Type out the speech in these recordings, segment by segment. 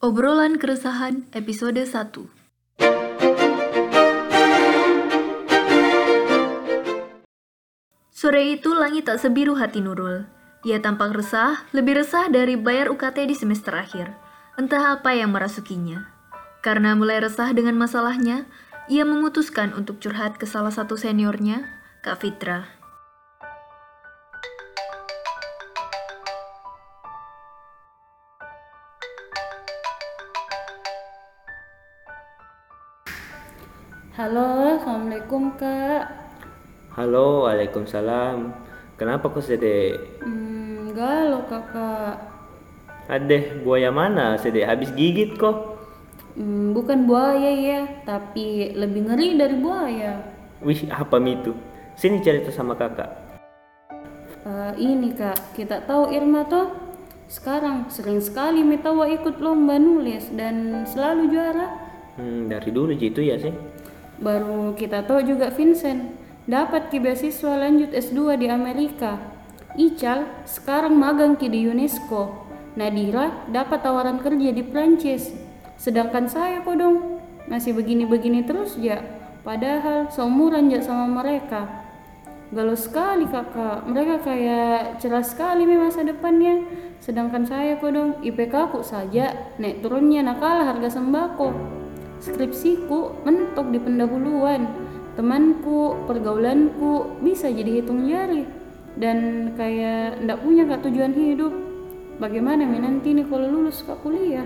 Obrolan Keresahan episode 1 Sore itu langit tak sebiru hati Nurul. Ia tampak resah, lebih resah dari bayar UKT di semester akhir. Entah apa yang merasukinya. Karena mulai resah dengan masalahnya, ia memutuskan untuk curhat ke salah satu seniornya, Kak Fitra. Halo, Assalamualaikum Kak Halo, Waalaikumsalam. Kenapa kok sedih? hmm, Galau kakak Adeh, buaya mana? Sedih habis gigit kok. hmm, Bukan buaya ya, tapi lebih ngeri dari buaya Wih, apa itu? Sini cerita sama kakak. Eh, Ini kak, kita tahu Irma toh Sekarang sering sekali Metawa ikut lomba nulis dan selalu juara Hmm, dari dulu gitu ya sih. Baru kita tahu juga Vincent dapat ki beasiswa lanjut S2 di Amerika. Ical sekarang magang ki di UNESCO. Nadira dapat tawaran kerja di Prancis. Sedangkan saya kok dong masih begini-begini terus ya. Padahal seumuran ya sama mereka. Galau sekali kakak, mereka kayak cerah sekali nih masa depannya. Sedangkan saya kok dong IPK ku saja naik turunnya nakal harga sembako. Skripsiku mentok di pendahuluan. Temanku, pergaulanku bisa jadi hitung jari. Dan kayak ndak punya kak tujuan hidup. Bagaimana mi nanti nih kalau lulus kak kuliah?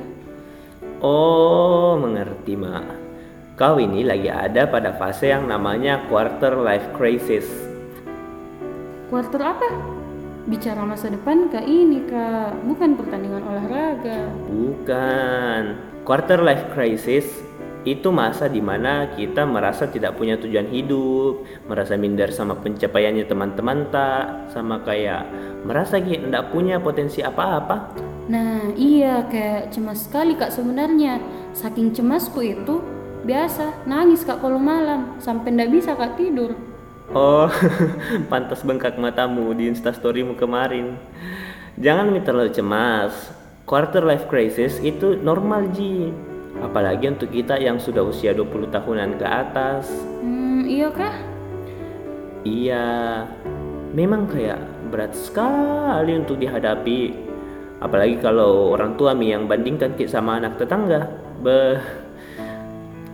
Oh, mengerti, Mak. Kau ini lagi ada pada fase yang namanya quarter life crisis. Quarter apa? Bicara masa depan kak ini kak, bukan pertandingan olahraga. Bukan. Quarter life crisis itu masa di mana kita merasa tidak punya tujuan hidup, merasa minder sama pencapaiannya teman-teman tak, sama kayak merasa kayak tidak punya potensi apa-apa. Nah iya kayak cemas sekali kak sebenarnya. Saking cemasku itu biasa nangis kak kalau malam sampai ndak bisa kak tidur. Oh, pantas bengkak matamu di instastorymu kemarin. Jangan terlalu cemas. Quarter life crisis itu normal Ji. Apalagi untuk kita yang sudah usia 20 tahunan ke atas. Hmm iya kah? Iya, memang kayak berat sekali untuk dihadapi. Apalagi kalau orang tua mi yang bandingkan kita sama anak tetangga. Beh.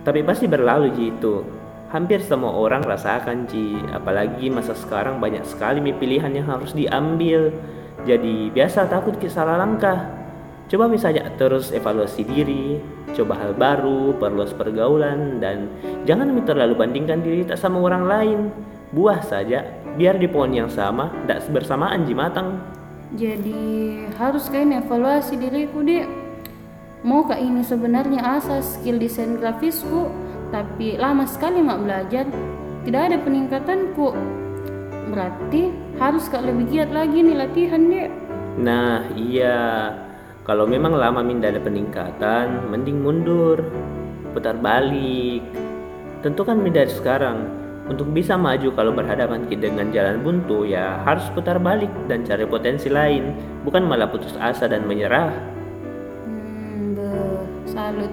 Tapi pasti berlalu Ji itu. Hampir semua orang rasakan Ji. Apalagi masa sekarang banyak sekali mi pilihan yang harus diambil. Jadi biasa takut kita salah langkah. Coba misalnya terus evaluasi diri, coba hal baru, perluas pergaulan, dan jangan terlalu bandingkan diri tak sama orang lain. Buah saja, biar di pohon yang sama, tak bersamaan ji matang. Jadi harus kayak evaluasi diriku deh. Mau kak ini sebenarnya asas skill desain grafisku, tapi lama sekali mak belajar. Tidak ada peningkatanku. Berarti harus kak lebih giat lagi nih latihan deh. Nah iya, kalau memang lama minta ada peningkatan, mending mundur, putar balik. Tentukan minda sekarang, untuk bisa maju kalau berhadapan dengan jalan buntu ya harus putar balik dan cari potensi lain, bukan malah putus asa dan menyerah. Hmm, salut.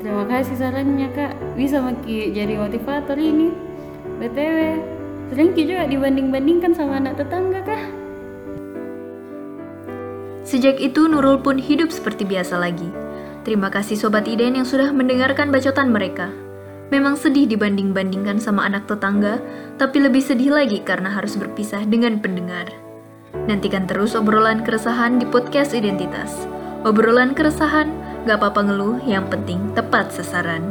Terima kasih sarannya kak. Bisa maki jadi motivator ini. BTW, sering juga dibanding-bandingkan sama anak tetangga kah? Sejak itu Nurul pun hidup seperti biasa lagi. Terima kasih Sobat Iden yang sudah mendengarkan bacotan mereka. Memang sedih dibanding-bandingkan sama anak tetangga, tapi lebih sedih lagi karena harus berpisah dengan pendengar. Nantikan terus obrolan keresahan di podcast Identitas. Obrolan keresahan, gak apa-apa ngeluh, yang penting tepat sasaran.